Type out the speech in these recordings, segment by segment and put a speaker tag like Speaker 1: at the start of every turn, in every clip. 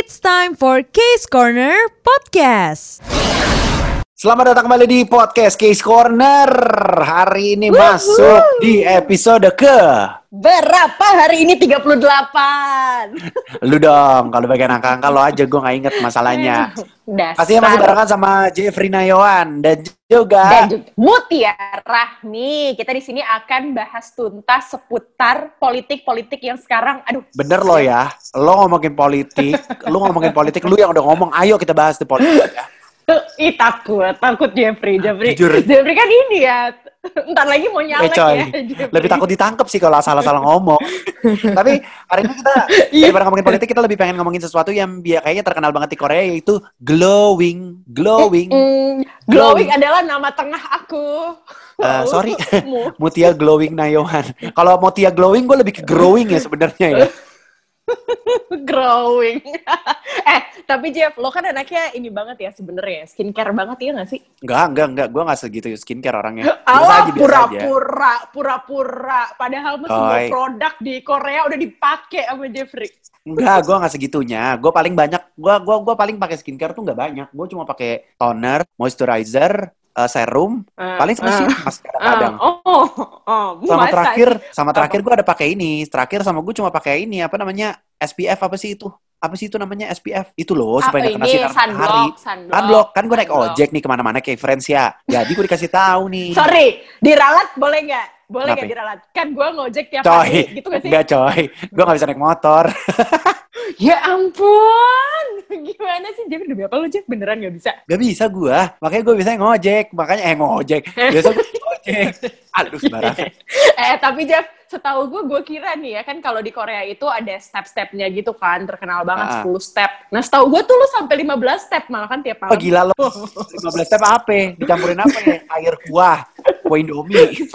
Speaker 1: It's time for Case Corner Podcast.
Speaker 2: Selamat datang kembali di podcast Case Corner. Hari ini masuk di episode ke
Speaker 3: Berapa hari ini 38?
Speaker 2: Lu dong, kalau bagian angka-angka lo aja gue nggak inget masalahnya.
Speaker 3: Dasar.
Speaker 2: Pastinya masih barengan sama Jeffrey Nayawan dan juga
Speaker 3: Dan juga Mutiara Rahmi. Kita di sini akan bahas tuntas seputar politik-politik yang sekarang, aduh.
Speaker 2: bener lo ya. Lo ngomongin politik, lu ngomongin politik, lu yang udah ngomong, ayo kita bahas di politik ya.
Speaker 3: Ih takut, takut Jeffrey. Jeffrey,
Speaker 2: Jujur.
Speaker 3: Jeffrey kan ini ya. Ntar lagi mau
Speaker 2: Eh
Speaker 3: nyalek
Speaker 2: coy,
Speaker 3: ya. Jeffrey.
Speaker 2: lebih takut ditangkap sih kalau salah-salah ngomong. Tapi hari ini kita
Speaker 3: Iya.
Speaker 2: daripada ngomongin politik, kita lebih pengen ngomongin sesuatu yang kayaknya terkenal banget di Korea yaitu glowing, glowing.
Speaker 3: Mm, glowing adalah nama tengah aku.
Speaker 2: Eh, sorry,
Speaker 3: Mu.
Speaker 2: Mutia Glowing Nayohan. Kalau Mutia Glowing, gue lebih ke growing ya sebenarnya ya.
Speaker 3: Growing. eh, tapi Jeff, lo kan anaknya ini banget ya sebenarnya, skincare banget ya nggak sih?
Speaker 2: Enggak, enggak, enggak. Gue nggak segitu skincare orangnya.
Speaker 3: Alah, pura-pura, pura-pura. Padahal mah semua produk di Korea udah dipakai sama Jeffrey.
Speaker 2: Enggak, gue nggak segitunya. Gue paling banyak, gue gua, gua paling pakai skincare tuh nggak banyak. Gue cuma pakai toner, moisturizer, eh, serum, paling sama
Speaker 3: Ah,
Speaker 2: sheet mask kadang-kadang.
Speaker 3: ah, oh, oh,
Speaker 2: sama
Speaker 3: masa
Speaker 2: terakhir, sama terakhir gue ada pakai ini. Terakhir sama gue cuma pakai ini apa namanya SPF apa sih itu? Apa sih itu namanya SPF? Itu loh supaya
Speaker 3: Apa
Speaker 2: nggak kena sinar matahari.
Speaker 3: Sunblock, sunblock.
Speaker 2: Sunblock kan gue naik
Speaker 3: Sunblock.
Speaker 2: ojek nih ke mana-mana kayak friends ya. Jadi gue dikasih tahu nih.
Speaker 3: Sorry, diralat boleh nggak? Boleh nggak diralat? Kan gue ngojek tiap
Speaker 2: Coy,
Speaker 3: hari, gitu gak sih?
Speaker 2: enggak coy. Gue gak bisa naik motor.
Speaker 3: Ya ampun, gimana sih? Jeff, demi apa lo Jeff? Beneran gak bisa?
Speaker 2: Gak bisa gue. Makanya gue bisa ngojek. Makanya eh ngojek. Biasa ngojek. Aduh sembarangan.
Speaker 3: eh tapi Jeff, setahu gue, gue kira nih ya kan kalau di Korea itu ada step-stepnya gitu kan, terkenal banget
Speaker 2: Ah.
Speaker 3: 10 step. Nah setahu gue tuh lu sampai 15 step malah kan tiap
Speaker 2: Oh
Speaker 3: malam.
Speaker 2: gila lo. 15 step apa? Dicampurin apa ya? Air kuah. Kuah Indomie.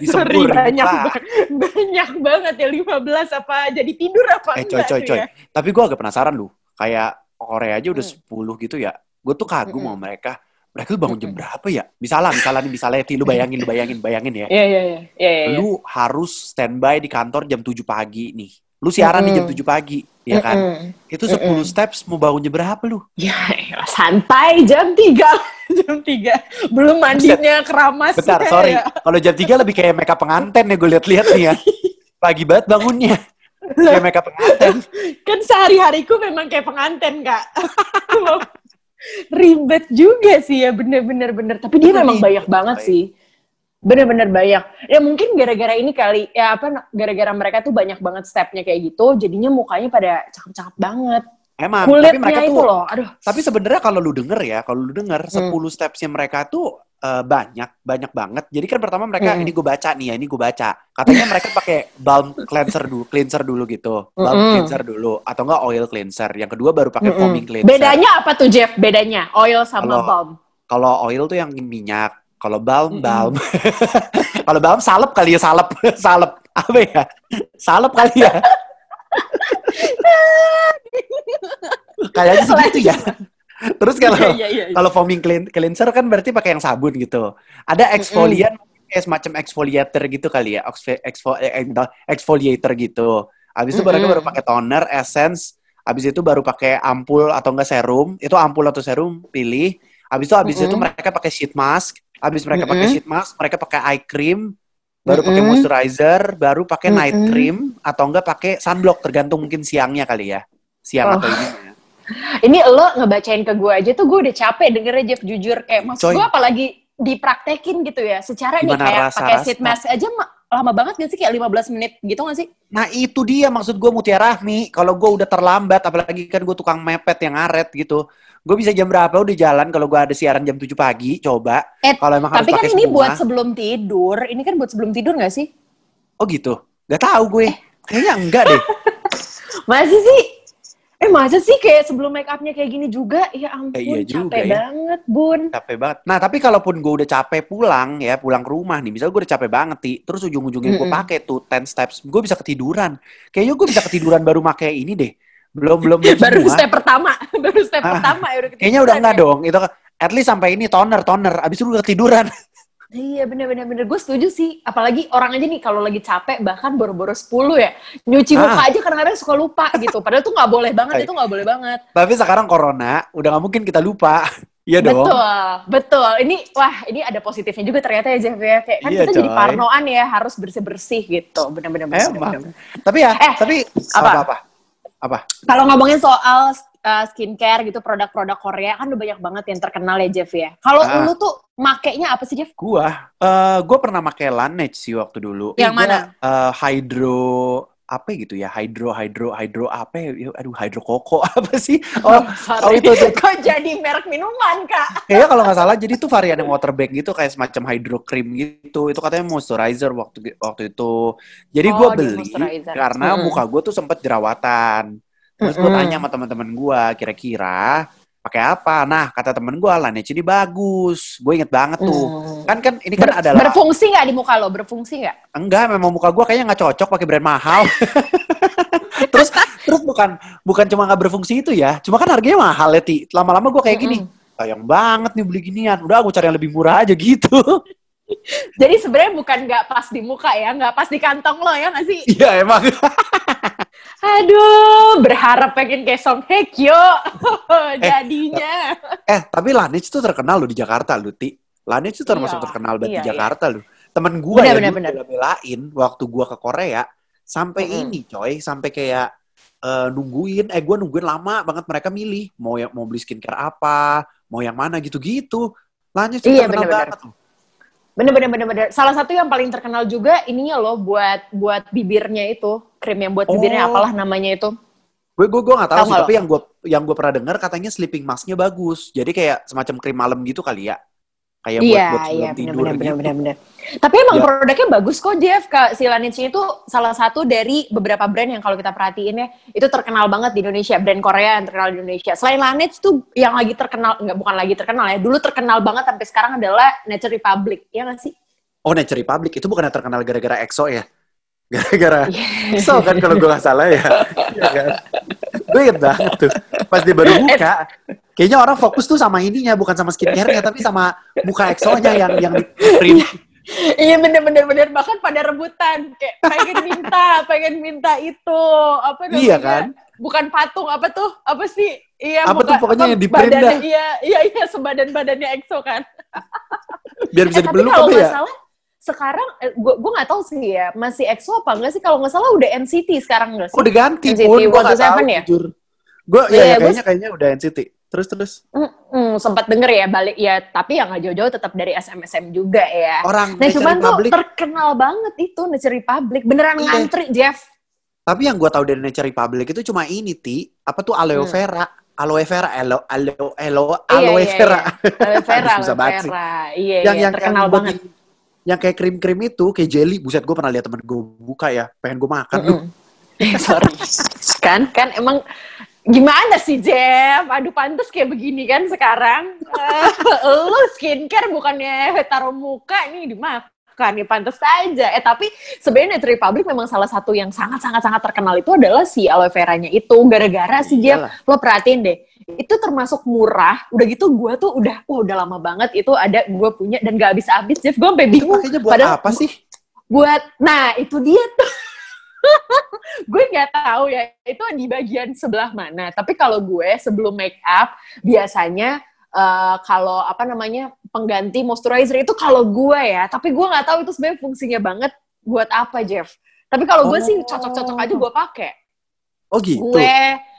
Speaker 3: Sorry, banyak, ba- banyak banget ya 15 apa jadi tidur apa
Speaker 2: Eh coy
Speaker 3: enggak
Speaker 2: coy coy.
Speaker 3: ya?
Speaker 2: Tapi gue agak penasaran lu. Kayak Korea aja udah
Speaker 3: Hmm.
Speaker 2: 10 gitu ya. Gue tuh kagum
Speaker 3: Mm-mm.
Speaker 2: sama mereka. Mereka tuh bangun jam berapa ya? Misalnya, misalnya nih, misalnya Ti, lu bayangin, lu bayangin, bayangin ya.
Speaker 3: Iya iya iya. Iya iya.
Speaker 2: Lu harus standby di kantor jam 7 pagi nih. Lu siaran di jam
Speaker 3: Mm-mm.
Speaker 2: 7 pagi, ya kan?
Speaker 3: Mm-mm.
Speaker 2: Itu 10
Speaker 3: Mm-mm.
Speaker 2: steps mau bangun jam berapa lu?
Speaker 3: Ya santai jam 3. jam 3. Belum mandinya keramas.
Speaker 2: Bentar, sorry.
Speaker 3: Ya.
Speaker 2: Kalau jam 3 lebih kayak makeup pengantin ya gue lihat-lihat nih ya. Pagi banget bangunnya. Kayak makeup pengantin.
Speaker 3: Kan sehari-hariku memang kayak pengantin, Kak. Ribet juga sih ya, bener-bener bener. Tapi dia memang banyak banget sih. Bener-bener banyak. Ya mungkin gara-gara ini kali, ya apa, gara-gara mereka tuh banyak banget stepnya kayak gitu, jadinya mukanya pada cakep-cakep banget.
Speaker 2: Emang, tapi
Speaker 3: Kulitnya
Speaker 2: mereka
Speaker 3: itu
Speaker 2: tuh
Speaker 3: loh, aduh.
Speaker 2: Tapi sebenarnya kalau lu denger ya, kalau lu denger
Speaker 3: Hmm.
Speaker 2: 10 stepsnya mereka tuh eh, banyak, banyak banget. Jadi kan pertama mereka
Speaker 3: Hmm.
Speaker 2: ini gue baca nih ya, ini gue baca. Katanya mereka pakai balm cleanser dulu, cleanser dulu gitu. Balm
Speaker 3: Mm-mm.
Speaker 2: cleanser dulu atau enggak oil cleanser. Yang kedua baru pakai
Speaker 3: Mm-mm.
Speaker 2: foaming cleanser.
Speaker 3: Bedanya apa tuh Jeff? Bedanya oil sama
Speaker 2: Kalau-
Speaker 3: balm.
Speaker 2: Kalau oil tuh yang minyak, kalau balm
Speaker 3: Mm-mm.
Speaker 2: balm. kalau balm salep kali ya, salep, salep. Apa ya? Salep kali ya. Kayaknya gitu ya. Terus kalau
Speaker 3: Iya, iya, iya.
Speaker 2: kalau foaming clean- cleanser kan berarti pakai yang sabun gitu. Ada exfoliant kayak semacam exfoliator gitu kali ya, eh, eh, exfoliator gitu. Habis itu mereka
Speaker 3: Mm-mm.
Speaker 2: baru pakai toner, essence, habis itu baru pakai ampul atau enggak serum. Itu ampul atau serum pilih. Habis itu habis itu
Speaker 3: Mm-mm.
Speaker 2: mereka pakai sheet mask, habis mereka pakai
Speaker 3: Mm-mm.
Speaker 2: sheet mask, mereka pakai eye cream, baru pakai
Speaker 3: Mm-mm.
Speaker 2: moisturizer, baru pakai night
Speaker 3: Mm-mm.
Speaker 2: cream atau enggak pakai sunblock tergantung mungkin siangnya kali ya. Siang
Speaker 3: Oh.
Speaker 2: atau ini.
Speaker 3: Ini lo ngebacain ke gue aja tuh gue udah capek dengernya Jeff jujur kayak maksud gue apalagi dipraktekin gitu ya. Secara nih
Speaker 2: Gimana
Speaker 3: kayak
Speaker 2: rasa-
Speaker 3: pakai sheet mask aja ma- lama banget gak sih kayak 15 menit gitu gak sih?
Speaker 2: Nah itu dia maksud gue Mutiara Rahmi. Kalau gue udah terlambat, apalagi kan gue tukang mepet yang ngaret gitu. Gue bisa jam berapa udah jalan kalau gue ada siaran jam 7 pagi, coba.
Speaker 3: Eh,
Speaker 2: Kalau emang harus
Speaker 3: Tapi kan
Speaker 2: pakai
Speaker 3: ini
Speaker 2: semua.
Speaker 3: buat sebelum tidur. Ini kan buat sebelum tidur gak sih?
Speaker 2: Oh gitu? Gak tahu gue.
Speaker 3: Eh.
Speaker 2: Kayaknya enggak deh.
Speaker 3: Masih sih? Eh masa sih kayak sebelum make upnya kayak gini juga? Ya ampun
Speaker 2: Eh, iya juga
Speaker 3: capek
Speaker 2: ya.
Speaker 3: banget bun.
Speaker 2: Capek banget. Nah tapi kalaupun gue udah capek pulang ya, pulang ke rumah nih. Misalnya gue udah capek banget, Ti. Terus ujung-ujungnya gue pakai tuh 10 steps. Gue bisa ketiduran. Kayaknya gue bisa ketiduran baru pakai ini deh. Belum, belum, belum
Speaker 3: Baru
Speaker 2: semua.
Speaker 3: step pertama. Baru step
Speaker 2: Ah,
Speaker 3: pertama ya udah
Speaker 2: Kayaknya udah
Speaker 3: ketiduran
Speaker 2: enggak
Speaker 3: ya.
Speaker 2: dong. Itu at least sampai ini toner, toner. Abis itu gue ketiduran.
Speaker 3: Iya bener-bener bener gue setuju sih apalagi orang aja nih kalau lagi capek bahkan boro-boro 10 ya nyuci
Speaker 2: Ah.
Speaker 3: muka aja kadang-kadang suka lupa gitu padahal tuh nggak boleh banget itu nggak boleh banget
Speaker 2: Tapi sekarang corona, udah nggak mungkin kita lupa. Iya dong.
Speaker 3: betul betul ini wah ini ada positifnya juga ternyata ya Jeff ya kayak kan
Speaker 2: Iya,
Speaker 3: kita jadi
Speaker 2: coy.
Speaker 3: parnoan ya harus bersih-bersih gitu bener-bener bener,
Speaker 2: Emang.
Speaker 3: bener-bener.
Speaker 2: Tapi ya,
Speaker 3: Eh,
Speaker 2: tapi
Speaker 3: apa?
Speaker 2: apa apa? Apa?
Speaker 3: Kalau ngomongin soal uh, skincare gitu, produk-produk Korea kan udah banyak banget yang terkenal ya Jeff ya. Kalau
Speaker 2: Ah.
Speaker 3: lu tuh makainya apa sih Jeff?
Speaker 2: Gua, eh gua pernah pakai Laneige sih waktu dulu.
Speaker 3: Yang
Speaker 2: Gua,
Speaker 3: mana?
Speaker 2: eh, hydro apa gitu ya? Hydro, hydro, hydro apa ya? Aduh, hydro koko apa sih? Oh, oh itu tuh.
Speaker 3: Kok jadi merek minuman kak?
Speaker 2: Kayaknya kalau nggak salah, jadi itu varian yang water bag gitu, kayak semacam hydro cream gitu. Itu katanya moisturizer waktu waktu itu. Jadi
Speaker 3: Oh,
Speaker 2: gua
Speaker 3: dia
Speaker 2: beli karena
Speaker 3: Mm-mm.
Speaker 2: muka gue tuh sempet jerawatan. Terus gue tanya sama teman-teman gue, kira-kira pakai apa? Nah, kata temen gue, Laneige ini bagus. Gue inget banget tuh.
Speaker 3: Hmm.
Speaker 2: Kan kan ini kan
Speaker 3: Ber-
Speaker 2: adalah
Speaker 3: Berfungsi nggak di muka lo? Berfungsi nggak?
Speaker 2: enggak, memang muka gue kayaknya nggak cocok pakai brand mahal. terus terus bukan bukan cuma nggak berfungsi itu ya, cuma kan harganya mahal ya ti. Lama-lama gue kayak gini, sayang banget nih beli ginian. Udah aku cari yang lebih murah aja gitu.
Speaker 3: Jadi sebenarnya bukan nggak pas di muka ya, nggak pas di kantong lo ya nggak sih?
Speaker 2: Iya emang.
Speaker 3: Aduh, berharap pengen kayak Song Hye Kyo jadinya.
Speaker 2: eh tapi Laneige tuh terkenal loh di Jakarta loh ti. Laneige tuh termasuk
Speaker 3: Iya,
Speaker 2: terkenal banget
Speaker 3: iya,
Speaker 2: di
Speaker 3: iya.
Speaker 2: Jakarta loh. Temen gue
Speaker 3: Benar,
Speaker 2: ya
Speaker 3: benar,
Speaker 2: dulu
Speaker 3: benar.
Speaker 2: bela-belain waktu gue ke Korea sampai
Speaker 3: Mm-mm.
Speaker 2: ini coy, sampai kayak eh, nungguin, eh gue nungguin lama banget mereka milih mau yang mau beli skincare apa, mau yang mana gitu-gitu. Laneige tuh
Speaker 3: Iya,
Speaker 2: terkenal
Speaker 3: benar-benar.
Speaker 2: banget.
Speaker 3: Bener bener bener bener. Salah satu yang paling terkenal juga ininya loh buat buat bibirnya itu krim yang buat bibirnya
Speaker 2: Oh.
Speaker 3: apalah namanya itu.
Speaker 2: Gue gue gue nggak tahu sih, tapi yang gue yang gue pernah dengar katanya sleeping masknya bagus. Jadi kayak semacam krim malam gitu kali ya. Kayak buat
Speaker 3: iya
Speaker 2: buat sebelum
Speaker 3: iya bener
Speaker 2: tidur
Speaker 3: bener
Speaker 2: gitu.
Speaker 3: bener bener bener. Tapi emang
Speaker 2: Ya.
Speaker 3: produknya bagus kok Jeff. Kak, si Laneige itu salah satu dari beberapa brand yang kalau kita perhatiin ya itu terkenal banget di Indonesia. Brand Korea yang terkenal di Indonesia. Selain Laneige tuh yang lagi terkenal nggak bukan lagi terkenal ya. Dulu terkenal banget sampai sekarang adalah Nature Republic. Ya nggak sih?
Speaker 2: Oh Nature Republic itu bukan yang terkenal gara-gara EXO ya? Gara-gara
Speaker 3: Iya.
Speaker 2: EXO kan kalau gue nggak salah ya. Iya kan? gue inget banget tuh. Pas dia baru buka, kayaknya orang fokus tuh sama ininya, bukan sama skincare-nya, tapi sama muka EXO-nya yang yang di print.
Speaker 3: Iya bener bener bener bahkan pada rebutan kayak pengen minta pengen minta itu apa namanya
Speaker 2: Iya kan?
Speaker 3: bukan patung apa tuh apa sih iya
Speaker 2: Apa tuh
Speaker 3: bukan-
Speaker 2: pokoknya
Speaker 3: apa
Speaker 2: yang
Speaker 3: badannya,
Speaker 2: dah.
Speaker 3: iya iya iya sebadan badannya EXO kan
Speaker 2: Biar bisa
Speaker 3: eh, tapi
Speaker 2: dipeluk
Speaker 3: kalau
Speaker 2: apa ya?
Speaker 3: salah sekarang eh, gua gua nggak tahu sih ya masih EXO apa enggak sih kalau nggak salah udah NCT sekarang nggak sih
Speaker 2: Oh udah ganti
Speaker 3: NCT
Speaker 2: pun, gue nggak
Speaker 3: 127
Speaker 2: tahu
Speaker 3: ya?
Speaker 2: jujur. Gue
Speaker 3: Iya,
Speaker 2: ya, ya
Speaker 3: gua-
Speaker 2: kayaknya kayaknya udah NCT. Terus terus
Speaker 3: Mm-mm, sempat denger ya balik ya tapi yang nggak jauh-jauh tetap dari SMSM juga ya
Speaker 2: orang
Speaker 3: nah cuman tuh terkenal banget itu Nature Republic beneran
Speaker 2: Iya.
Speaker 3: ngantri Jeff
Speaker 2: Tapi yang gue tahu dari Nature Republic itu cuma ini ti, apa tuh aloe
Speaker 3: Hmm.
Speaker 2: vera, aloe vera, aloe aloe aloe,
Speaker 3: Iya,
Speaker 2: aloe
Speaker 3: iya,
Speaker 2: vera.
Speaker 3: Aloe vera,
Speaker 2: Susah
Speaker 3: aloe
Speaker 2: banget sih.
Speaker 3: vera. Iya,
Speaker 2: yang
Speaker 3: iya,
Speaker 2: yang
Speaker 3: terkenal
Speaker 2: yang
Speaker 3: banget.
Speaker 2: buat- yang kayak krim-krim itu kayak jelly buset gue pernah lihat temen gue buka ya pengen gue makan tuh
Speaker 3: Mm-mm. Sorry. kan, kan emang gimana sih Jeff? Aduh pantas kayak begini kan sekarang. Eh, lu skincare bukannya taruh muka nih dimakan nih pantas saja. Eh tapi sebenarnya Nature Republic memang salah satu yang sangat sangat sangat terkenal itu adalah si aloe veranya itu. Gara-gara si Jeff,
Speaker 2: Iyalah.
Speaker 3: lo perhatiin deh. Itu termasuk murah. Udah gitu gue tuh udah, wah udah lama banget itu ada gue punya dan gak habis-habis Jeff. Gue sampai
Speaker 2: itu
Speaker 3: bingung.
Speaker 2: pakainya buat
Speaker 3: Padahal
Speaker 2: apa sih
Speaker 3: buat nah itu dia tuh gue nggak tahu ya itu di bagian sebelah mana tapi kalau gue sebelum make up biasanya eh, kalau apa namanya pengganti moisturizer itu kalau gue ya tapi gue nggak tahu itu sebenarnya fungsinya banget buat apa Jeff tapi kalau gue sih
Speaker 2: Oh.
Speaker 3: cocok-cocok aja gue pakai
Speaker 2: oh gitu
Speaker 3: gue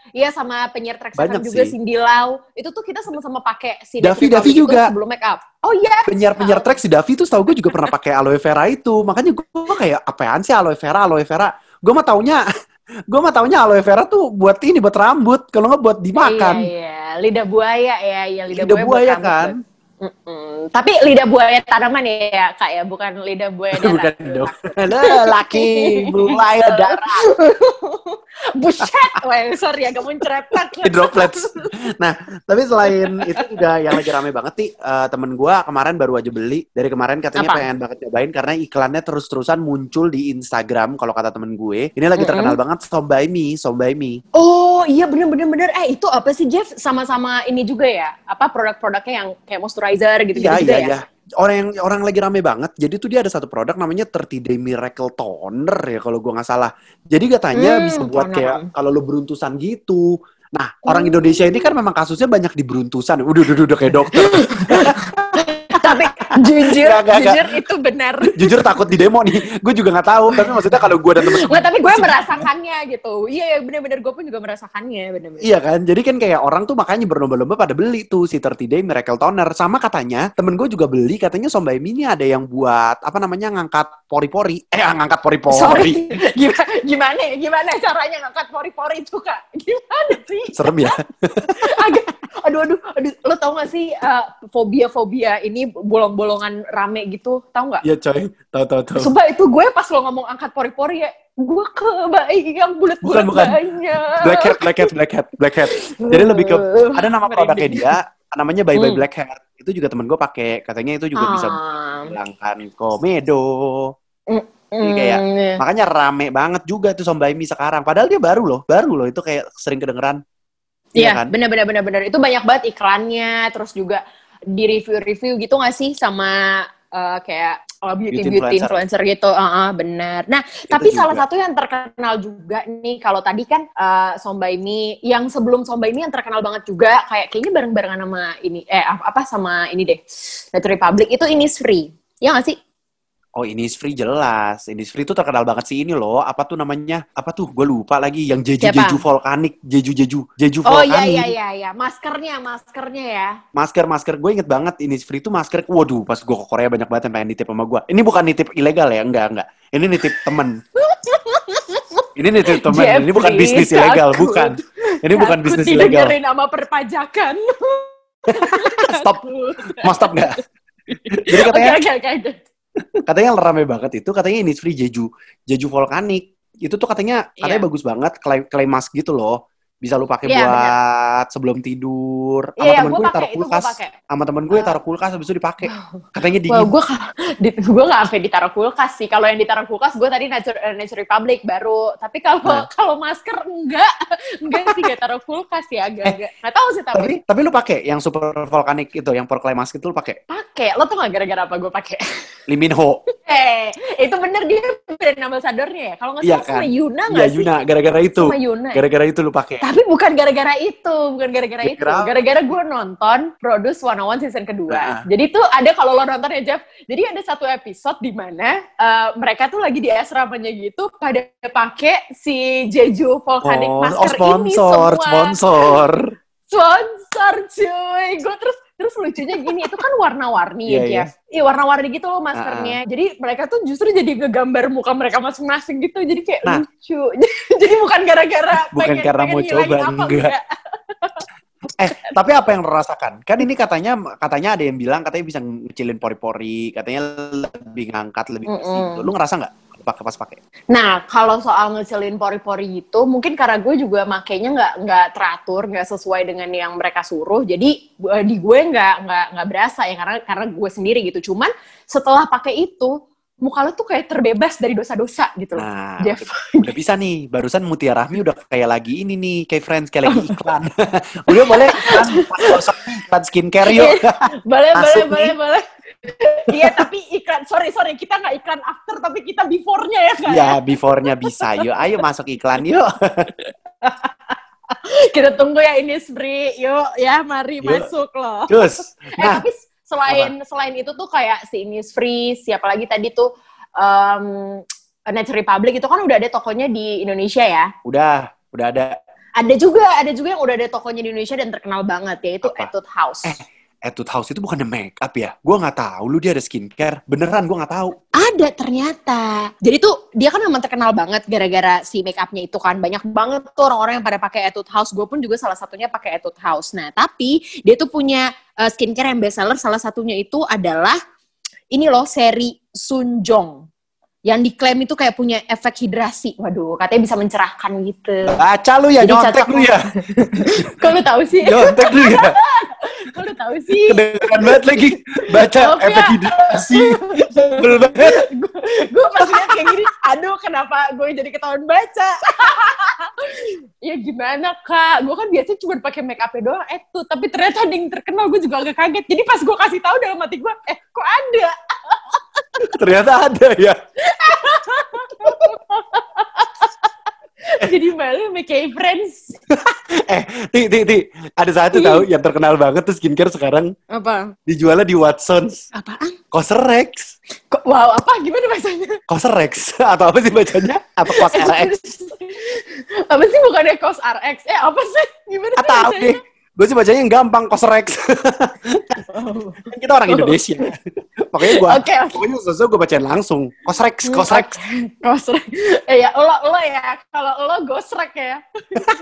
Speaker 3: Iya sama penyiar track
Speaker 2: Banyak
Speaker 3: juga
Speaker 2: sih.
Speaker 3: Cindy Lau. Itu tuh kita sama-sama pakai si
Speaker 2: Davi- Davi juga.
Speaker 3: sebelum make up. Oh iya.
Speaker 2: penyiar penyiar track si Davi tuh tahu gue juga pernah pakai aloe vera itu makanya gue kayak apaan sih aloe vera aloe vera gue mah taunya gue mah taunya aloe vera tuh buat ini buat rambut kalau nggak buat dimakan
Speaker 3: Iya, iya. Lidah buaya ya, iya lidah,
Speaker 2: lidah
Speaker 3: buaya,
Speaker 2: buaya
Speaker 3: rambut,
Speaker 2: kan
Speaker 3: Mm-mm. Tapi lidah buaya tanaman ya kak ya, bukan lidah buaya
Speaker 2: bukan
Speaker 3: darat.
Speaker 2: dong Lah, laki mulai darah
Speaker 3: Buset, Wah, sorry agak mencerepet.
Speaker 2: droplets. Nah, tapi selain itu juga yang lagi rame banget nih, eh, temen gua kemarin baru aja beli. Dari kemarin katanya
Speaker 3: Apa?
Speaker 2: pengen banget cobain karena iklannya terus-terusan muncul di Instagram kalau kata temen gue. Ini lagi terkenal banget Sombai Mi, Sombai Mi.
Speaker 3: Oh iya bener bener bener. Eh itu apa sih Jeff? Sama-sama ini juga ya? Apa produk-produknya yang kayak moisturizer gitu,
Speaker 2: Iya,
Speaker 3: juga
Speaker 2: iya,
Speaker 3: ya?
Speaker 2: iya. orang yang orang lagi rame banget. Jadi tuh dia ada satu produk namanya 30 Day Miracle Toner ya kalau gua nggak salah. Jadi katanya
Speaker 3: Hmm,
Speaker 2: bisa buat
Speaker 3: toner.
Speaker 2: kayak kalau lu beruntusan gitu. Nah, orang Indonesia ini kan memang kasusnya banyak di beruntusan. Udah, udah, udah kayak dokter.
Speaker 3: Tapi jujur,
Speaker 2: nggak, nggak.
Speaker 3: jujur itu benar.
Speaker 2: Jujur takut di demo nih. Gue juga nggak tahu. Tapi maksudnya kalau gue dan temen
Speaker 3: Nggak, tapi gue merasakannya gitu. Iya, iya bener-bener gue pun juga merasakannya, bener-bener.
Speaker 2: Iya kan, jadi kan kayak orang tuh makanya berlomba-lomba pada beli tuh si 30 Day Miracle Toner. Sama katanya, temen gue juga beli, katanya Sombai ini ada yang buat, apa namanya, ngangkat pori-pori. Eh, ngangkat pori-pori.
Speaker 3: Gimana, gimana, gimana caranya ngangkat pori-pori itu kak? Gimana sih?
Speaker 2: Serem ya.
Speaker 3: Agak, aduh, aduh, aduh, lo tau gak sih uh, fobia-fobia ini bolong-bolongan rame gitu, tau gak?
Speaker 2: Iya coy, tahu tahu tahu.
Speaker 3: Sumpah itu gue pas lo ngomong angkat pori-pori ya, gue kebayang bulat-bulat banyak.
Speaker 2: Black hat, black hat, black hat, black hat. Jadi lebih ke ada nama produknya dia, namanya Bye Bye
Speaker 3: Hmm.
Speaker 2: Black Hat. Itu juga temen gue pakai, katanya itu juga bisa
Speaker 3: Ah,
Speaker 2: menghilangkan komedo.
Speaker 3: mm,
Speaker 2: kayak- Makanya rame banget juga tuh Sombai Mi sekarang. Padahal dia baru loh, baru loh. Itu kayak sering kedengeran.
Speaker 3: Iya,
Speaker 2: kan?
Speaker 3: benar-benar benar-benar itu banyak banget iklannya, terus juga di review-review gitu nggak sih sama uh, kayak uh, beauty
Speaker 2: Beauty
Speaker 3: beauty
Speaker 2: influencer.
Speaker 3: influencer gitu, Ah, ah, benar. Nah, tapi salah satu yang terkenal juga nih, kalau tadi kan uh, Sombai Mi, yang sebelum Sombai Mi yang terkenal banget juga, kayak kayaknya bareng-barengan sama ini, eh apa apa sama ini deh, Nature Republic itu ini free, ya nggak sih?
Speaker 2: Oh Innisfree jelas. Innisfree itu terkenal banget sih ini loh. Apa tuh namanya? Apa tuh? Gue lupa lagi. Yang jeju jeju volkanik, jeju jeju jeju
Speaker 3: Oh
Speaker 2: volkanik.
Speaker 3: iya iya iya iya, maskernya maskernya ya.
Speaker 2: Masker masker gue inget banget Innisfree itu masker. Waduh, pas gue ke Korea banyak banget yang pengen nitip sama gue. Ini bukan nitip ilegal ya? Enggak enggak. Ini nitip temen. ini nitip temen. ini bukan
Speaker 3: Jeffrey,
Speaker 2: bisnis ilegal, bukan. Ini bukan
Speaker 3: Takut
Speaker 2: bisnis ilegal.
Speaker 3: didengerin sama perpajakan.
Speaker 2: Stop. Mau stop nggak? Jadi katanya
Speaker 3: oke oke.
Speaker 2: Katanya rame banget itu katanya Innisfree Jeju Jeju volkanik itu tuh katanya katanya
Speaker 3: Iya.
Speaker 2: bagus banget clay, clay mask gitu loh bisa lu pakai
Speaker 3: Iya,
Speaker 2: buat sebelum tidur sama
Speaker 3: Iya,
Speaker 2: temen
Speaker 3: gue
Speaker 2: taruh kulkas sama temen gue
Speaker 3: Ah.
Speaker 2: taruh kulkas habis itu dipakai katanya dingin
Speaker 3: gue di, gue nggak sampai ditaruh kulkas sih. Kalau yang ditaruh kulkas, gue tadi Nature, eh, Nature Republic baru. Tapi kalau
Speaker 2: Nah.
Speaker 3: kalau masker enggak, enggak sih gak taruh kulkas ya agak-agak. Nggak tahu sih tapi
Speaker 2: tapi tapi lu pakai yang super volkanik itu yang for clay mask itu lu pakai
Speaker 3: pakai. Lo tuh nggak gara-gara apa gue pakai?
Speaker 2: Liminho
Speaker 3: Eh, itu bener dia brand ambassadornya ya. Kalau nggak
Speaker 2: Iya
Speaker 3: salah sama
Speaker 2: kan?
Speaker 3: Yuna
Speaker 2: Iya
Speaker 3: nggak sih?
Speaker 2: Yuna gara-gara itu
Speaker 3: Sama Yuna. ya?
Speaker 2: gara-gara itu lu pakai
Speaker 3: Tapi bukan gara-gara itu, bukan gara-gara itu. Gara-gara gue nonton Produce 101 season kedua.
Speaker 2: Nah.
Speaker 3: Jadi tuh ada kalau lo nonton ya Jeff, jadi ada satu episode di mana eh, mereka tuh lagi di asramanya gitu pada pakai si Jeju Volcanic
Speaker 2: oh,
Speaker 3: Masker
Speaker 2: oh sponsor
Speaker 3: ini semua.
Speaker 2: sponsor
Speaker 3: Sponsor cuy. Gue terus terus lucunya gini, itu kan warna-warni ya
Speaker 2: Iya, iya.
Speaker 3: Jeff. Iya warna-warni gitu loh maskernya. Jadi mereka tuh justru jadi ngegambar muka mereka masing-masing gitu. Jadi kayak
Speaker 2: Nah.
Speaker 3: lucu. jadi bukan gara-gara
Speaker 2: Bukan
Speaker 3: pengen-
Speaker 2: karena
Speaker 3: pengen
Speaker 2: mau coba,
Speaker 3: apa,
Speaker 2: enggak. Eh, tapi apa yang lo rasakan? Kan ini katanya katanya ada yang bilang katanya bisa ngecilin pori-pori, katanya lebih ngangkat, lebih bersih
Speaker 3: Mm-mm.
Speaker 2: gitu. Lu ngerasa nggak pakai pas pakai?
Speaker 3: Nah, kalau soal ngecelin pori-pori itu, mungkin karena gue juga makainya nggak nggak teratur, nggak sesuai dengan yang mereka suruh. Jadi eh, di gue nggak nggak nggak berasa ya karena karena gue sendiri gitu. Cuman setelah pakai itu, muka lo tuh kayak terbebas dari dosa-dosa gitu loh.
Speaker 2: Nah,
Speaker 3: Jeff.
Speaker 2: udah, udah bisa nih. Barusan Mutia Rahmi udah kayak lagi ini nih, kayak friends kayak lagi iklan. udah boleh iklan, pas iklan skincare yuk.
Speaker 3: boleh, boleh,
Speaker 2: Masuk
Speaker 3: boleh,
Speaker 2: nih.
Speaker 3: boleh. Iya, tapi iklan, sorry, sorry, kita nggak iklan after, tapi kita before-nya ya kan?
Speaker 2: ya, before-nya bisa. Yuk, ayo masuk iklan yuk.
Speaker 3: Kita tunggu ya ini Spri, yuk ya, mari
Speaker 2: Yuk.
Speaker 3: masuk loh.
Speaker 2: Terus,
Speaker 3: Eh
Speaker 2: nah,
Speaker 3: tapi selain selain itu tuh kayak si Innisfree, siapa lagi tadi tuh um, Nature Republic itu kan udah ada tokonya di Indonesia ya.
Speaker 2: udah, udah ada.
Speaker 3: Ada juga, ada juga yang udah ada tokonya di Indonesia dan terkenal banget yaitu
Speaker 2: Apa?
Speaker 3: Etude House.
Speaker 2: Eh. Etude House itu bukannya make up ya? Gua nggak tahu. Lu dia ada skincare. Beneran, gua nggak tahu.
Speaker 3: Ada ternyata. Jadi tuh dia kan memang terkenal banget gara-gara si make upnya itu kan banyak banget tuh orang-orang yang pada pakai Etude House. Gue pun juga salah satunya pakai Etude House. Nah tapi dia tuh punya uh, skincare yang best seller. Salah satunya itu adalah ini loh seri Sunjong yang diklaim itu kayak punya efek hidrasi. Waduh, katanya bisa mencerahkan gitu.
Speaker 2: Baca lu ya,
Speaker 3: Jadi
Speaker 2: nyontek
Speaker 3: cocok
Speaker 2: lu ya.
Speaker 3: Kok lu tahu sih?
Speaker 2: Nyontek lu ya.
Speaker 3: Kok lu tahu sih?
Speaker 2: Kedengeran banget lagi baca
Speaker 3: ya.
Speaker 2: efek hidrasi. Sebel banget.
Speaker 3: gue pas lihat kayak gini, aduh kenapa gue jadi ketahuan baca? ya gimana kak? Gue kan biasanya cuma pakai make up doang, eh tuh. Tapi ternyata ada yang terkenal, gue juga agak kaget. Jadi pas gue kasih tahu dalam hati gue, eh kok ada?
Speaker 2: Ternyata ada ya.
Speaker 3: jadi malu kayak friends.
Speaker 2: Eh, Ti, Ti, Ti. Ada satu tahu yang terkenal banget tuh skincare sekarang
Speaker 3: Apa?
Speaker 2: dijualnya di Watsons.
Speaker 3: Apaan?
Speaker 2: Cosrx.
Speaker 3: Kok, wow, apa? Gimana bacanya?
Speaker 2: Cosrx. Atau apa sih bacanya? Apa Cosrx?
Speaker 3: apa sih bukannya Cos RX? Eh apa sih? Gimana sih
Speaker 2: Atau
Speaker 3: bacanya?
Speaker 2: deh. Gue sih bacanya yang gampang.
Speaker 3: Oh.
Speaker 2: Kan kita orang Indonesia. Makanya gue,
Speaker 3: Oke, oke.
Speaker 2: pokoknya sesuatu gue bacain langsung. Cosrx, Cosrx.
Speaker 3: Gosrek. Eh ya, lo lo ya. Kalau lo gosrek ya.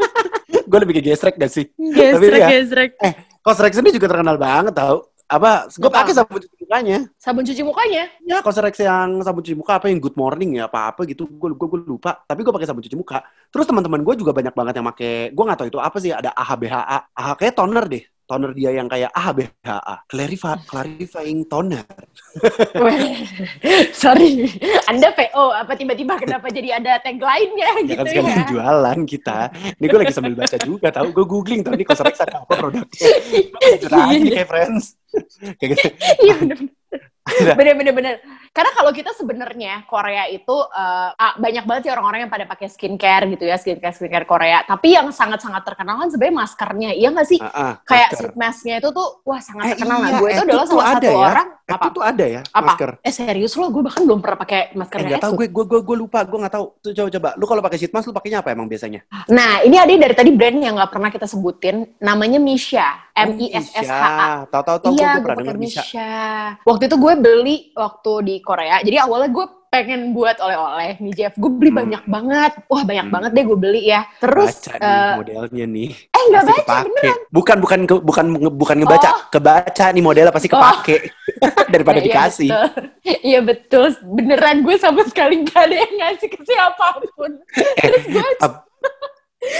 Speaker 2: gue lebih ke gesrek gak sih?
Speaker 3: Gesrek,
Speaker 2: ya.
Speaker 3: gesrek.
Speaker 2: Eh, Cosrx ini juga terkenal banget tau. Apa, gue
Speaker 3: Apa?
Speaker 2: pakai sabun cuci mukanya.
Speaker 3: Sabun cuci mukanya.
Speaker 2: Ya, Cosrx yang sabun cuci muka apa yang Good Morning ya apa-apa gitu. Gue gue gue lupa. Tapi gue pakai sabun cuci muka. Terus teman-teman gue juga banyak banget yang pakai. Gue nggak tahu itu apa sih. Ada AHBHA. AH kayak toner deh. Toner dia yang kayak AHBHA. Clarify, clarifying toner.
Speaker 3: Sorry. Anda PO. Apa tiba-tiba kenapa jadi ada tagline-nya
Speaker 2: Ya
Speaker 3: gitu
Speaker 2: kan
Speaker 3: ya?
Speaker 2: sekalian jualan kita. Ini gue lagi sambil baca juga tahu. Gue googling tahu Cosrx ada apa produknya. Jujur aja
Speaker 3: Iya, iya.
Speaker 2: kayak friends. Kayak gitu.
Speaker 3: Iya bener. bener bener bener karena kalau kita sebenarnya Korea itu eh, ah, banyak banget sih orang-orang yang pada pakai skincare gitu ya skincare skincare Korea. Tapi yang sangat sangat terkenal kan sebenarnya maskernya iya nggak sih?
Speaker 2: Ah, ah,
Speaker 3: kayak
Speaker 2: masker.
Speaker 3: sheet masknya itu tuh wah sangat
Speaker 2: Eh,
Speaker 3: terkenal
Speaker 2: iya,
Speaker 3: gue itu
Speaker 2: Etude
Speaker 3: adalah salah
Speaker 2: ada
Speaker 3: satu
Speaker 2: ya.
Speaker 3: orang apa?
Speaker 2: Itu tuh ada ya
Speaker 3: apa?
Speaker 2: masker.
Speaker 3: eh serius lo? Gue bahkan belum pernah pakai
Speaker 2: Eh, nggak tahu
Speaker 3: Etude.
Speaker 2: gue gue gue gue lupa gue nggak tahu. Tuh coba coba. Lu kalau pakai sheet mask lu pakainya apa emang biasanya?
Speaker 3: Nah ini ada dari tadi brand yang nggak pernah kita sebutin. Namanya Misha. M I S S H A.
Speaker 2: Misha. tahu tahu tahu gue
Speaker 3: iya,
Speaker 2: gue pernah Misha.
Speaker 3: Misha. Waktu itu gue beli waktu di Korea. Jadi awalnya gue pengen buat oleh-oleh nih Jeff. Gue beli
Speaker 2: Hmm.
Speaker 3: banyak banget. Wah banyak
Speaker 2: Hmm.
Speaker 3: banget deh gue beli ya. Terus
Speaker 2: baca
Speaker 3: eh,
Speaker 2: nih modelnya nih
Speaker 3: eh nggak baca
Speaker 2: kepake.
Speaker 3: beneran.
Speaker 2: bukan bukan ke- bukan bukan ngebaca
Speaker 3: Oh.
Speaker 2: kebaca nih modelnya pasti kepake daripada
Speaker 3: Nah, iya,
Speaker 2: dikasih
Speaker 3: betul. Iya betul. Beneran gue sama sekali gak ada yang ngasih ke siapa pun. Terus gue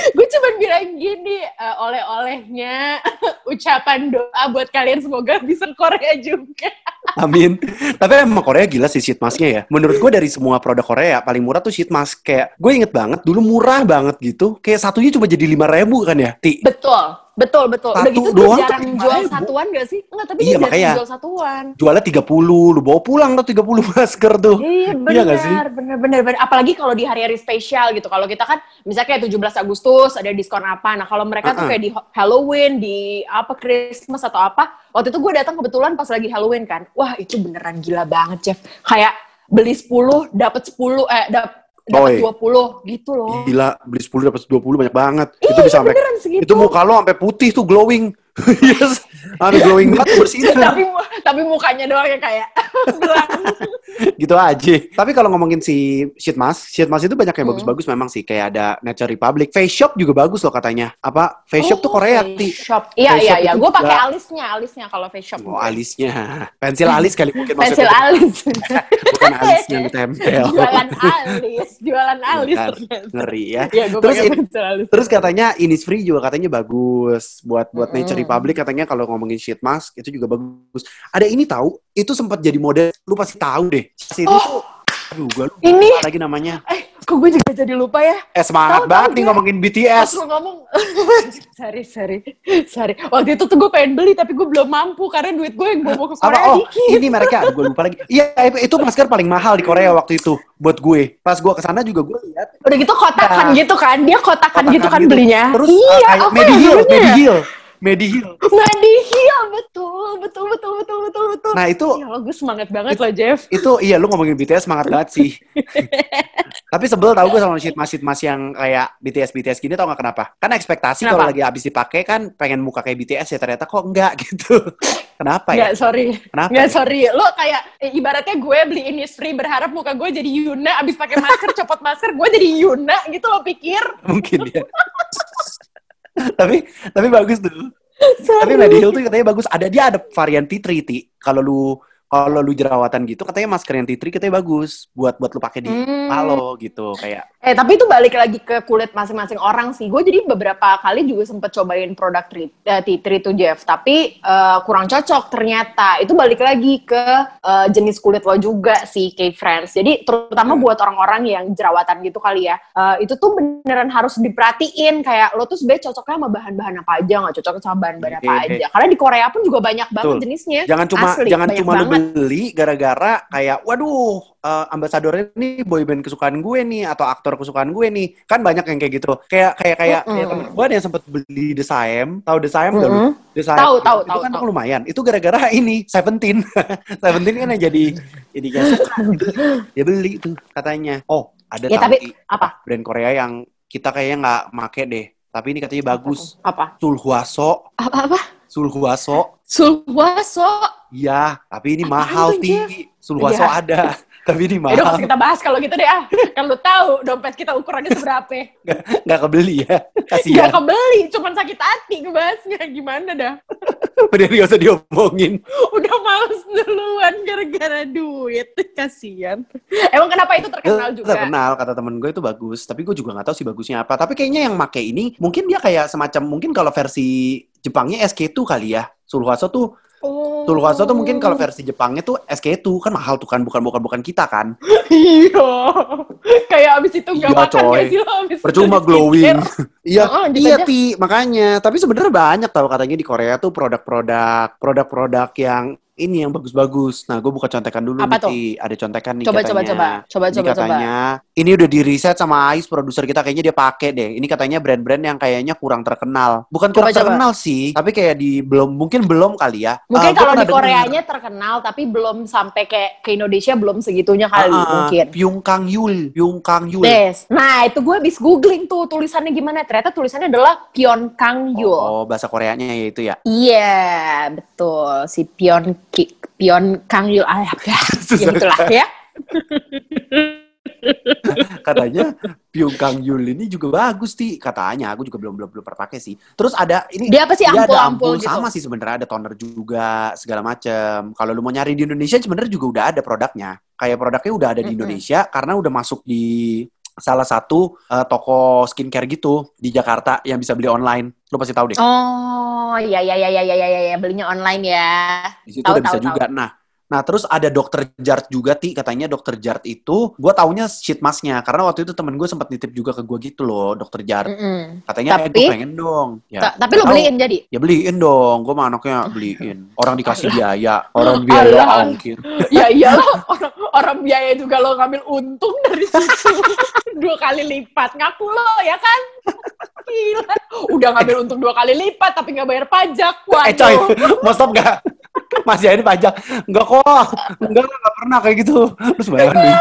Speaker 3: gue cuma bilang gini eh, oleh-olehnya ucapan doa buat kalian semoga bisa Korea juga.
Speaker 2: Amin. Tapi emang Korea gila sih sheet masknya ya. Menurut gue dari semua produk Korea paling murah tuh sheet mask. Kayak gue inget banget dulu murah banget gitu. Kayak satunya cuma jadi lima ribu kan ya. Ti.
Speaker 3: Betul, betul, betul. Udah
Speaker 2: Satu
Speaker 3: gitu tuh
Speaker 2: doang tuh
Speaker 3: jarang
Speaker 2: lima
Speaker 3: jual
Speaker 2: ribu.
Speaker 3: satuan gak sih? Enggak, tapi
Speaker 2: Iya,
Speaker 3: dia
Speaker 2: makanya.
Speaker 3: jual satuan.
Speaker 2: Jualnya 30, lu bawa pulang tuh 30 masker tuh.
Speaker 3: Iya
Speaker 2: Iya nggak sih?
Speaker 3: benar, benar, benar. Apalagi kalau di hari-hari spesial gitu. Kalau kita kan, misalnya kayak 17 Agustus ada diskon apa. Nah kalau mereka tuh
Speaker 2: Uh-uh.
Speaker 3: kayak di Halloween, di apa Christmas atau apa. Waktu itu gue datang kebetulan pas lagi Halloween kan. Wah itu beneran gila banget, Jeff. Kayak beli 10 dapat 10 eh dap dapat
Speaker 2: Boy.
Speaker 3: 20 gitu loh.
Speaker 2: Gila, beli 10 dapat 20 banyak banget.
Speaker 3: Iya,
Speaker 2: itu bisa sampai
Speaker 3: segitu.
Speaker 2: itu muka lo sampai putih tuh glowing. Yes. Sampai glowing banget bersihin.
Speaker 3: tapi tapi mukanya doang yang kayak belang.
Speaker 2: gitu aja. Tapi kalau ngomongin si sheet mask, sheet mask itu banyak yang
Speaker 3: Hmm.
Speaker 2: bagus-bagus memang sih. Kayak ada Nature Republic, Face Shop juga bagus loh katanya. Apa Face Shop tuh
Speaker 3: Oh,
Speaker 2: Korea,
Speaker 3: face shop. Iya iya iya. Gue pakai alisnya, alisnya kalau face shop.
Speaker 2: Oh, alisnya. Pensil alis kali mungkin
Speaker 3: Pensil alis.
Speaker 2: Bukan alisnya ditempel.
Speaker 3: jualan alis, jualan alis ternyata.
Speaker 2: Ngeri ya.
Speaker 3: Gue
Speaker 2: Terus
Speaker 3: alis.
Speaker 2: Terus katanya Innisfree juga katanya bagus buat buat
Speaker 3: Mm-mm.
Speaker 2: Nature Republic katanya kalau ngomongin sheet mask itu juga bagus. Ada ini tahu itu sempat jadi model lu pasti tahu deh. Si ini tuh aduh gua lupa
Speaker 3: Ini.
Speaker 2: lagi namanya.
Speaker 3: Eh, kok gue juga jadi lupa ya?
Speaker 2: Eh semangat
Speaker 3: Tahu,
Speaker 2: banget
Speaker 3: tahu
Speaker 2: nih ngomongin
Speaker 3: Pas
Speaker 2: BTS.
Speaker 3: lu ngomong, sorry, sorry, sorry. Waktu itu tuh gue pengen beli, tapi gue belum mampu karena duit gue yang gue mau ke
Speaker 2: Apa
Speaker 3: Korea
Speaker 2: oh
Speaker 3: dikit.
Speaker 2: ini mereka gue lupa lagi. Iya itu masker paling mahal di Korea waktu itu buat gue. Pas gue ke sana juga gue lihat
Speaker 3: Udah gitu kotakan
Speaker 2: Ya.
Speaker 3: gitu kan, dia kotakan,
Speaker 2: kotakan
Speaker 3: gitu kan belinya.
Speaker 2: Terus
Speaker 3: iya,
Speaker 2: uh, kayak Mediheal,
Speaker 3: ya namanya?
Speaker 2: Mediheal, Mediheal.
Speaker 3: Mediheal, betul, betul, betul, betul, betul, betul.
Speaker 2: Nah itu
Speaker 3: Ya Allah, gue semangat banget loh, Jeff.
Speaker 2: itu iya lu ngomongin BTS semangat banget sih. Tapi sebel tau gue sama mask sheet mask yang kayak BTS BTS gini tau gak kenapa? Kan ekspektasi kalau lagi habis dipakai kan pengen muka kayak BTS ya ternyata kok enggak gitu. kenapa ya?
Speaker 3: Nggak, sorry.
Speaker 2: Kenapa?
Speaker 3: Nggak,
Speaker 2: ya?
Speaker 3: sorry. Lo kayak, eh, ibaratnya gue beli Innisfree berharap muka gue jadi Yuna, abis pakai masker, copot masker, gue jadi Yuna gitu lo pikir.
Speaker 2: Mungkin ya. Tapi tapi bagus tuh.
Speaker 3: Sorry.
Speaker 2: Tapi Mediheal tuh katanya bagus. Ada dia ada varian T3 Ti. Kalau lu kalau lu jerawatan gitu katanya masker yang tea tree katanya bagus buat buat lu pakai di
Speaker 3: Hmm.
Speaker 2: halo gitu kayak
Speaker 3: Eh tapi itu balik lagi ke kulit masing-masing orang sih. Gue jadi beberapa kali juga sempet cobain produk tri- eh, tea tree tuh Jeff, tapi eh, kurang cocok ternyata. Itu balik lagi ke eh, jenis kulit lo juga sih, K-Friends. Jadi terutama
Speaker 2: Hmm.
Speaker 3: buat orang-orang yang jerawatan gitu kali ya, eh, itu tuh beneran harus diperhatiin kayak lo tuh sebenarnya cocoknya sama bahan-bahan apa aja, nggak cocok sama bahan-bahan apa aja. Karena di Korea pun juga banyak banget
Speaker 2: Betul.
Speaker 3: jenisnya.
Speaker 2: jangan cuma
Speaker 3: Asli,
Speaker 2: jangan cuma lu. Beli gara-gara kayak waduh eh, ambasadornya nih boyband kesukaan gue nih atau aktor kesukaan gue nih kan banyak yang kayak gitu kayak kayak kayak
Speaker 3: Mm-mm.
Speaker 2: kayak temen gue ada yang sempat beli The Siam tahu The nggak lu?
Speaker 3: Mm-mm.
Speaker 2: The
Speaker 3: Tahu, tahu,
Speaker 2: itu
Speaker 3: tahu,
Speaker 2: kan
Speaker 3: tahu.
Speaker 2: lumayan itu gara-gara ini Seventeen Seventeen kan yang jadi jadi suka gitu. dia beli tuh katanya oh ada
Speaker 3: Ya, tapi- apa?
Speaker 2: brand Korea yang kita kayaknya nggak make deh tapi ini katanya bagus
Speaker 3: Apa?
Speaker 2: Sulhuaso
Speaker 3: Apa-apa?
Speaker 2: Sulhuaso
Speaker 3: Sulwaso.
Speaker 2: Iya, tapi ini
Speaker 3: Apaan
Speaker 2: mahal,
Speaker 3: tuh,
Speaker 2: Ti.
Speaker 3: Jeff?
Speaker 2: Sulwaso
Speaker 3: Iya.
Speaker 2: ada, tapi ini
Speaker 3: udah
Speaker 2: mahal.
Speaker 3: masih kita bahas kalau gitu deh ah. Kan lu tahu dompet kita ukurannya seberapa.
Speaker 2: Nggak, nggak kebeli ya.
Speaker 3: Gak
Speaker 2: Kasihan.
Speaker 3: kebeli, cuman sakit hati ngebahasnya. Gimana dah?
Speaker 2: Bener nggak usah diomongin.
Speaker 3: Udah males duluan gara-gara duit. Kasian. Emang kenapa itu terkenal
Speaker 2: Itu
Speaker 3: juga?
Speaker 2: Terkenal, kata temen gue itu bagus. Tapi gue juga nggak tahu sih bagusnya apa. Tapi kayaknya yang make ini, mungkin dia kayak semacam, mungkin kalau versi Jepangnya SK2 kali ya. Sulwaso tuh,
Speaker 3: Oh.
Speaker 2: Tuh mungkin kalau versi Jepangnya tuh SK2. Kan mahal tuh kan, bukan bukan bukan kita kan.
Speaker 3: Iya. Kayak abis itu gak
Speaker 2: Iya,
Speaker 3: makan
Speaker 2: coy.
Speaker 3: sih lo abis
Speaker 2: Percuma glowing. Iya,
Speaker 3: Oh,
Speaker 2: iya. Ti, makanya. Tapi sebenarnya banyak tau katanya di Korea tuh produk-produk produk-produk yang ini yang bagus-bagus. Nah, gue buka contekan dulu
Speaker 3: Apa
Speaker 2: nih,
Speaker 3: tuh?
Speaker 2: Ada contekan nih
Speaker 3: Coba,
Speaker 2: katanya.
Speaker 3: coba, coba. Coba,
Speaker 2: Ini
Speaker 3: coba,
Speaker 2: katanya, ini udah di riset sama Ais produser kita kayaknya dia pakai deh. Ini katanya brand-brand yang kayaknya kurang terkenal. Bukan
Speaker 3: Coba,
Speaker 2: kurang
Speaker 3: coba.
Speaker 2: terkenal sih, tapi kayak di belum mungkin belum kali ya.
Speaker 3: Mungkin
Speaker 2: Ah, gua
Speaker 3: kalau di
Speaker 2: denger.
Speaker 3: Koreanya terkenal, tapi belum sampai kayak ke Indonesia belum segitunya kali
Speaker 2: Ah, ah,
Speaker 3: mungkin.
Speaker 2: Pyung Kang Yul, Pyung Kang Yul.
Speaker 3: Des. Nah, itu gue habis googling tuh tulisannya gimana. Ternyata tulisannya adalah Pyeon Kang Yul.
Speaker 2: Oh, bahasa Koreanya ya itu ya.
Speaker 3: Iya, betul. Si Pion Pion Kang Yul. Ah, ya, ya
Speaker 2: Susah
Speaker 3: begitulah ya.
Speaker 2: katanya Pyung Kang Yul ini juga bagus ti katanya aku juga belum belum belum pernah pakai sih terus ada ini
Speaker 3: Dia apa sih
Speaker 2: dia ada
Speaker 3: ampul-ampul
Speaker 2: ampul
Speaker 3: gitu?
Speaker 2: sama sih sebenarnya ada toner juga segala macam kalau lu mau nyari di Indonesia sebenarnya juga udah ada produknya kayak produknya udah ada di. Indonesia karena udah masuk di salah satu eh, toko skincare gitu di Jakarta yang bisa beli online lu pasti tahu deh
Speaker 3: Oh, iya iya iya iya iya iya ya. belinya online ya.
Speaker 2: di situ
Speaker 3: tahu,
Speaker 2: udah bisa
Speaker 3: tahu,
Speaker 2: juga nah Nah, terus ada dokter Jart juga, Ti. Katanya dokter Jart itu, gue taunya sheet masknya. Karena waktu itu temen gue sempat nitip juga ke gue gitu loh, dokter Jart.
Speaker 3: Mm-mm.
Speaker 2: Katanya, eh,
Speaker 3: Tapi-
Speaker 2: gue pengen dong. Ya,
Speaker 3: Ta- Tapi lo beliin jadi?
Speaker 2: Ya beliin dong, gue mah anaknya beliin. Orang dikasih biaya, orang biaya
Speaker 3: Alah.
Speaker 2: ongkir.
Speaker 3: ya iyalah orang, orang biaya juga lo ngambil untung dari situ dua kali lipat ngaku lo ya kan gila udah ngambil untung dua kali lipat tapi nggak bayar pajak waduh
Speaker 2: Eh coy, mau stop gak? Masih ada pajak. Enggak kok, enggak, enggak pernah kayak gitu. Terus bayar nih.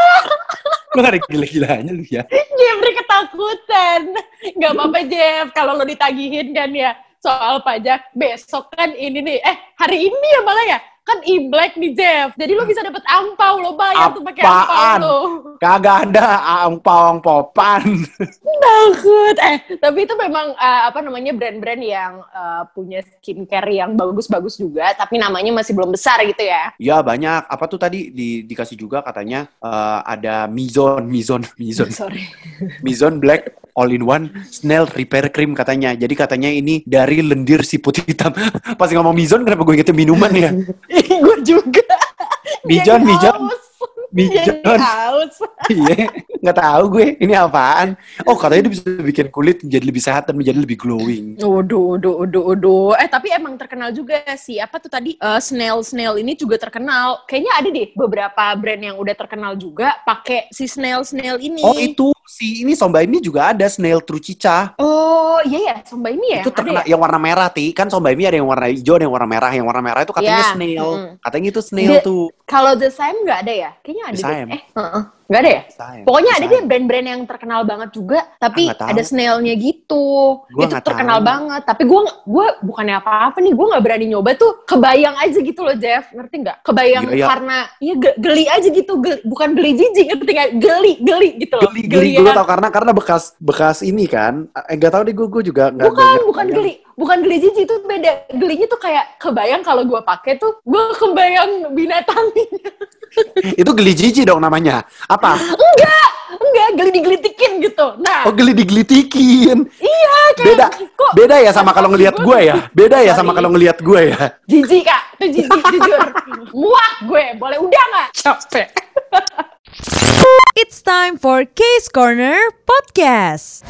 Speaker 2: Lu ada gila-gilanya lu ya.
Speaker 3: Jeffrey ketakutan nggak apa-apa Jeff kalau lo ditagihin kan ya soal pajak besok kan ini nih eh hari ini ya malah ya kan Imlek nih Jeff. Jadi lo bisa dapet angpau lo bayar tuh pakai angpau
Speaker 2: Apaan?
Speaker 3: lo.
Speaker 2: Kagak ada angpawang popan.
Speaker 3: takut eh tapi itu memang eh, apa namanya brand-brand yang eh, punya skincare yang bagus-bagus juga tapi namanya masih belum besar gitu ya.
Speaker 2: Ya banyak. Apa tuh tadi di, dikasih juga katanya eh, ada Mizon, Mizon, Mizon,
Speaker 3: sorry.
Speaker 2: Mizon Black All in One Snail Repair Cream katanya. Jadi katanya ini dari lendir siput hitam. Pas ngomong Mizon kenapa gue ingetnya minuman ya?
Speaker 3: gue juga
Speaker 2: Mijon, Mijon.
Speaker 3: Jadi haus.
Speaker 2: Iya, nggak tahu gue ini apaan. Oh katanya dia bisa bikin kulit menjadi lebih sehat dan menjadi lebih glowing.
Speaker 3: Uduh, uduh, uduh, uduh. Eh tapi emang terkenal juga sih. Apa tuh tadi? Eh, snail, snail ini juga terkenal. Kayaknya ada deh beberapa brand yang udah terkenal juga pakai si snail, snail ini.
Speaker 2: Oh itu si ini Somba ini juga ada Snail Trucica.
Speaker 3: Oh iya ya, Somba ini ya.
Speaker 2: itu terkenal
Speaker 3: ya?
Speaker 2: yang warna merah ti kan Somba ini ada yang warna hijau ada yang warna merah yang warna merah itu katanya
Speaker 3: Iya,
Speaker 2: snail
Speaker 3: mm-mm.
Speaker 2: katanya itu snail
Speaker 3: Dia-
Speaker 2: tuh
Speaker 3: Kalau The Same nggak ada ya? Kayaknya kayaknya ada deh. Eh, heeh. nggak ada ya? Pokoknya ada deh brand-brand yang terkenal banget juga, tapi
Speaker 2: Ah,
Speaker 3: ada snailnya gitu.
Speaker 2: Gua
Speaker 3: itu terkenal
Speaker 2: tahu.
Speaker 3: banget. Tapi gue gue bukannya apa-apa nih, gue nggak berani nyoba tuh. Kebayang aja gitu loh, Jeff. Ngerti nggak? Kebayang
Speaker 2: iya.
Speaker 3: karena ya ge- geli aja gitu, Geli- bukan geli jijik, ngerti nggak? Geli, geli gitu loh.
Speaker 2: Geli, geli, gue tau karena karena bekas bekas ini kan. Eh, gak tau deh gue gue juga nggak.
Speaker 3: Bukan,
Speaker 2: nggak-
Speaker 3: bukan geli, bukan geli jijik itu beda. Gelinya tuh kayak kebayang kalau gue pakai tuh, gue kebayang binatangnya.
Speaker 2: Itu geli jijik dong namanya. Apa?
Speaker 3: enggak, enggak geli digelitikin gitu. Nah,
Speaker 2: Oh geli digelitikin.
Speaker 3: iya kayak
Speaker 2: Beda,
Speaker 3: kok
Speaker 2: beda ya sama kalau ngelihat gue ya. Beda ya sama kalau ngelihat gue ya.
Speaker 3: jijik kak, itu jijik jujur. Muak gue, boleh udah nggak? Capek.
Speaker 1: It's time for Case Corner Podcast.